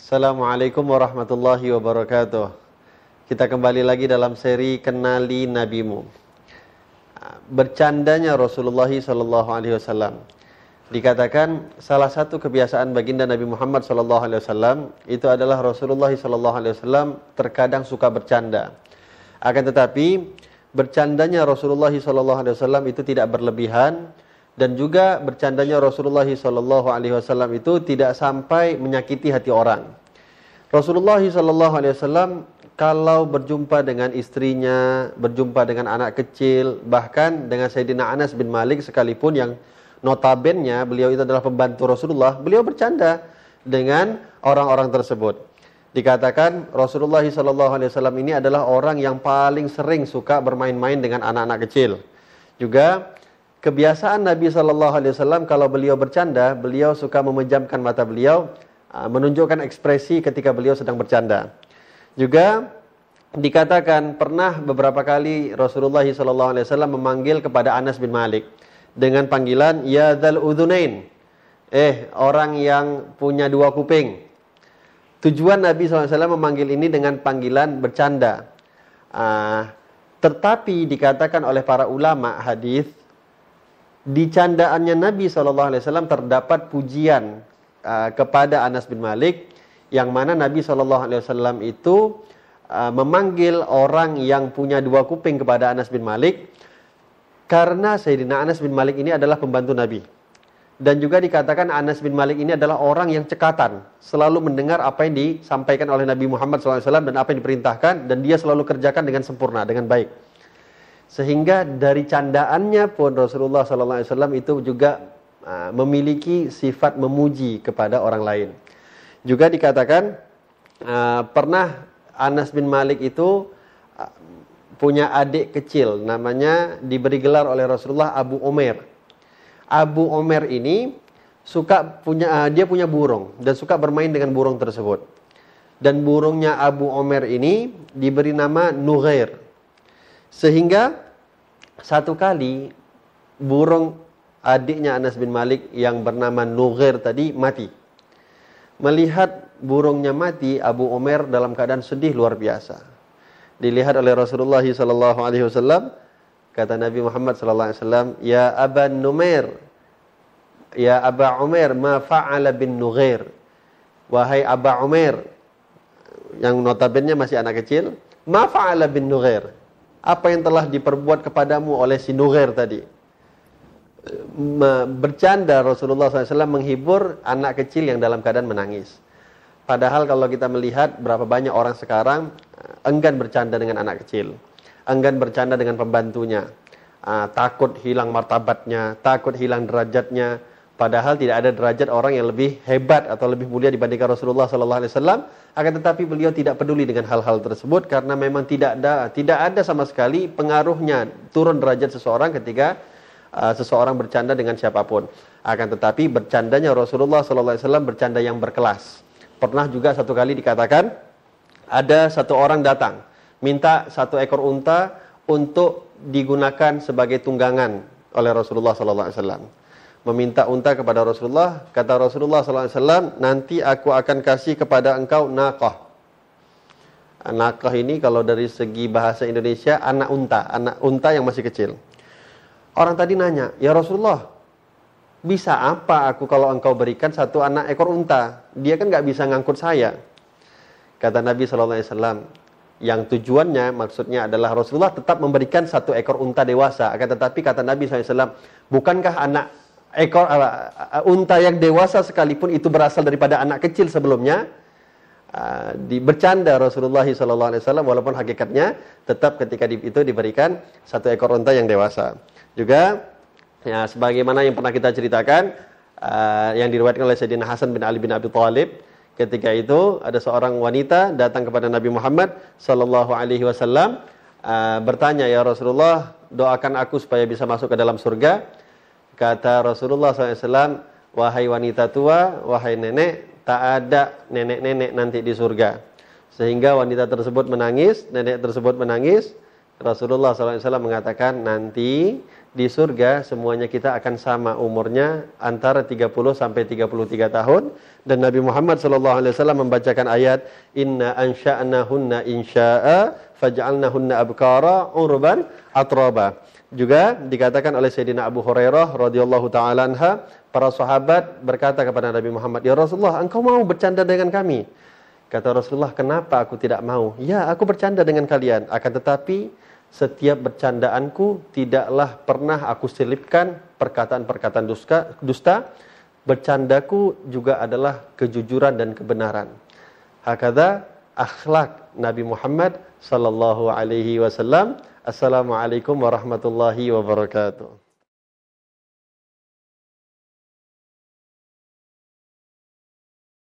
Assalamualaikum warahmatullahi wabarakatuh. Kita kembali lagi dalam seri Kenali Nabimu. Bercandanya Rasulullah wasallam. Dikatakan salah satu kebiasaan baginda Nabi Muhammad wasallam itu adalah Rasulullah wasallam terkadang suka bercanda. Akan tetapi bercandanya Rasulullah wasallam itu tidak berlebihan dan juga bercandanya Rasulullah Wasallam itu tidak sampai menyakiti hati orang. Rasulullah Wasallam kalau berjumpa dengan istrinya, berjumpa dengan anak kecil, bahkan dengan Sayyidina Anas bin Malik sekalipun yang notabennya beliau itu adalah pembantu Rasulullah, beliau bercanda dengan orang-orang tersebut. Dikatakan Rasulullah Wasallam ini adalah orang yang paling sering suka bermain-main dengan anak-anak kecil. Juga kebiasaan Nabi Shallallahu Alaihi Wasallam kalau beliau bercanda, beliau suka memejamkan mata beliau, ah, menunjukkan ekspresi ketika beliau sedang bercanda. Juga dikatakan pernah beberapa kali Rasulullah Shallallahu Alaihi Wasallam memanggil kepada Anas bin Malik dengan panggilan Ya Dal Udunain, eh orang yang punya dua kuping. Tujuan Nabi SAW memanggil ini dengan panggilan bercanda. Uh, tetapi dikatakan oleh para ulama hadis di candaannya Nabi SAW terdapat pujian uh, kepada Anas bin Malik yang mana Nabi SAW itu uh, memanggil orang yang punya dua kuping kepada Anas bin Malik karena Sayyidina Anas bin Malik ini adalah pembantu Nabi. Dan juga dikatakan Anas bin Malik ini adalah orang yang cekatan selalu mendengar apa yang disampaikan oleh Nabi Muhammad SAW dan apa yang diperintahkan dan dia selalu kerjakan dengan sempurna dengan baik sehingga dari candaannya pun Rasulullah SAW itu juga uh, memiliki sifat memuji kepada orang lain. Juga dikatakan uh, pernah Anas bin Malik itu uh, punya adik kecil namanya diberi gelar oleh Rasulullah Abu Omer. Abu Omer ini suka punya dia punya burung dan suka bermain dengan burung tersebut. Dan burungnya Abu Omer ini diberi nama Nughair. Sehingga satu kali burung adiknya Anas bin Malik yang bernama Nughair tadi mati. Melihat burungnya mati, Abu Umar dalam keadaan sedih luar biasa. Dilihat oleh Rasulullah sallallahu alaihi wasallam, kata Nabi Muhammad sallallahu alaihi wasallam, "Ya Aba Numair, ya Aba Umar, ma fa'ala bin Nughair?" Wahai Aba Umar, yang notabene masih anak kecil, "Ma fa'ala bin Nughair?" Apa yang telah diperbuat kepadamu oleh si Nughair tadi. Bercanda Rasulullah SAW menghibur anak kecil yang dalam keadaan menangis. Padahal kalau kita melihat berapa banyak orang sekarang enggan bercanda dengan anak kecil. Enggan bercanda dengan pembantunya. Uh, takut hilang martabatnya, takut hilang derajatnya, Padahal tidak ada derajat orang yang lebih hebat atau lebih mulia dibandingkan Rasulullah sallallahu alaihi wasallam, akan tetapi beliau tidak peduli dengan hal-hal tersebut karena memang tidak ada tidak ada sama sekali pengaruhnya turun derajat seseorang ketika uh, seseorang bercanda dengan siapa pun. Akan tetapi bercandanya Rasulullah sallallahu alaihi wasallam bercanda yang berkelas. Pernah juga satu kali dikatakan ada satu orang datang minta satu ekor unta untuk digunakan sebagai tunggangan oleh Rasulullah sallallahu alaihi wasallam meminta unta kepada Rasulullah. Kata Rasulullah SAW, nanti aku akan kasih kepada engkau naqah. Naqah ini kalau dari segi bahasa Indonesia, anak unta. Anak unta yang masih kecil. Orang tadi nanya, ya Rasulullah, bisa apa aku kalau engkau berikan satu anak ekor unta? Dia kan nggak bisa ngangkut saya. Kata Nabi SAW, yang tujuannya maksudnya adalah Rasulullah tetap memberikan satu ekor unta dewasa. Akan tetapi kata Nabi SAW, bukankah anak ekor uh, unta yang dewasa sekalipun itu berasal daripada anak kecil sebelumnya uh, di bercanda Rasulullah SAW walaupun hakikatnya tetap ketika di, itu diberikan satu ekor unta yang dewasa. Juga ya sebagaimana yang pernah kita ceritakan uh, yang diriwayatkan oleh Sayyidina Hasan bin Ali bin Abi Thalib ketika itu ada seorang wanita datang kepada Nabi Muhammad sallallahu alaihi wasallam bertanya ya Rasulullah doakan aku supaya bisa masuk ke dalam surga Kata Rasulullah SAW, wahai wanita tua, wahai nenek, tak ada nenek-nenek nanti di surga. Sehingga wanita tersebut menangis, nenek tersebut menangis. Rasulullah SAW mengatakan nanti di surga semuanya kita akan sama umurnya antara 30 sampai 33 tahun dan Nabi Muhammad SAW membacakan ayat inna ansha'nahunna insya'a faj'alnahunna abkara urban atraba. Juga dikatakan oleh Sayyidina Abu Hurairah radhiyallahu taala anha, para sahabat berkata kepada Nabi Muhammad, "Ya Rasulullah, engkau mau bercanda dengan kami?" Kata Rasulullah, "Kenapa aku tidak mau?" "Ya, aku bercanda dengan kalian, akan tetapi setiap bercandaanku tidaklah pernah aku selipkan perkataan-perkataan dusta, dusta. Bercandaku juga adalah kejujuran dan kebenaran. Hakada akhlak Nabi Muhammad sallallahu alaihi wasallam. Assalamualaikum warahmatullahi wabarakatuh.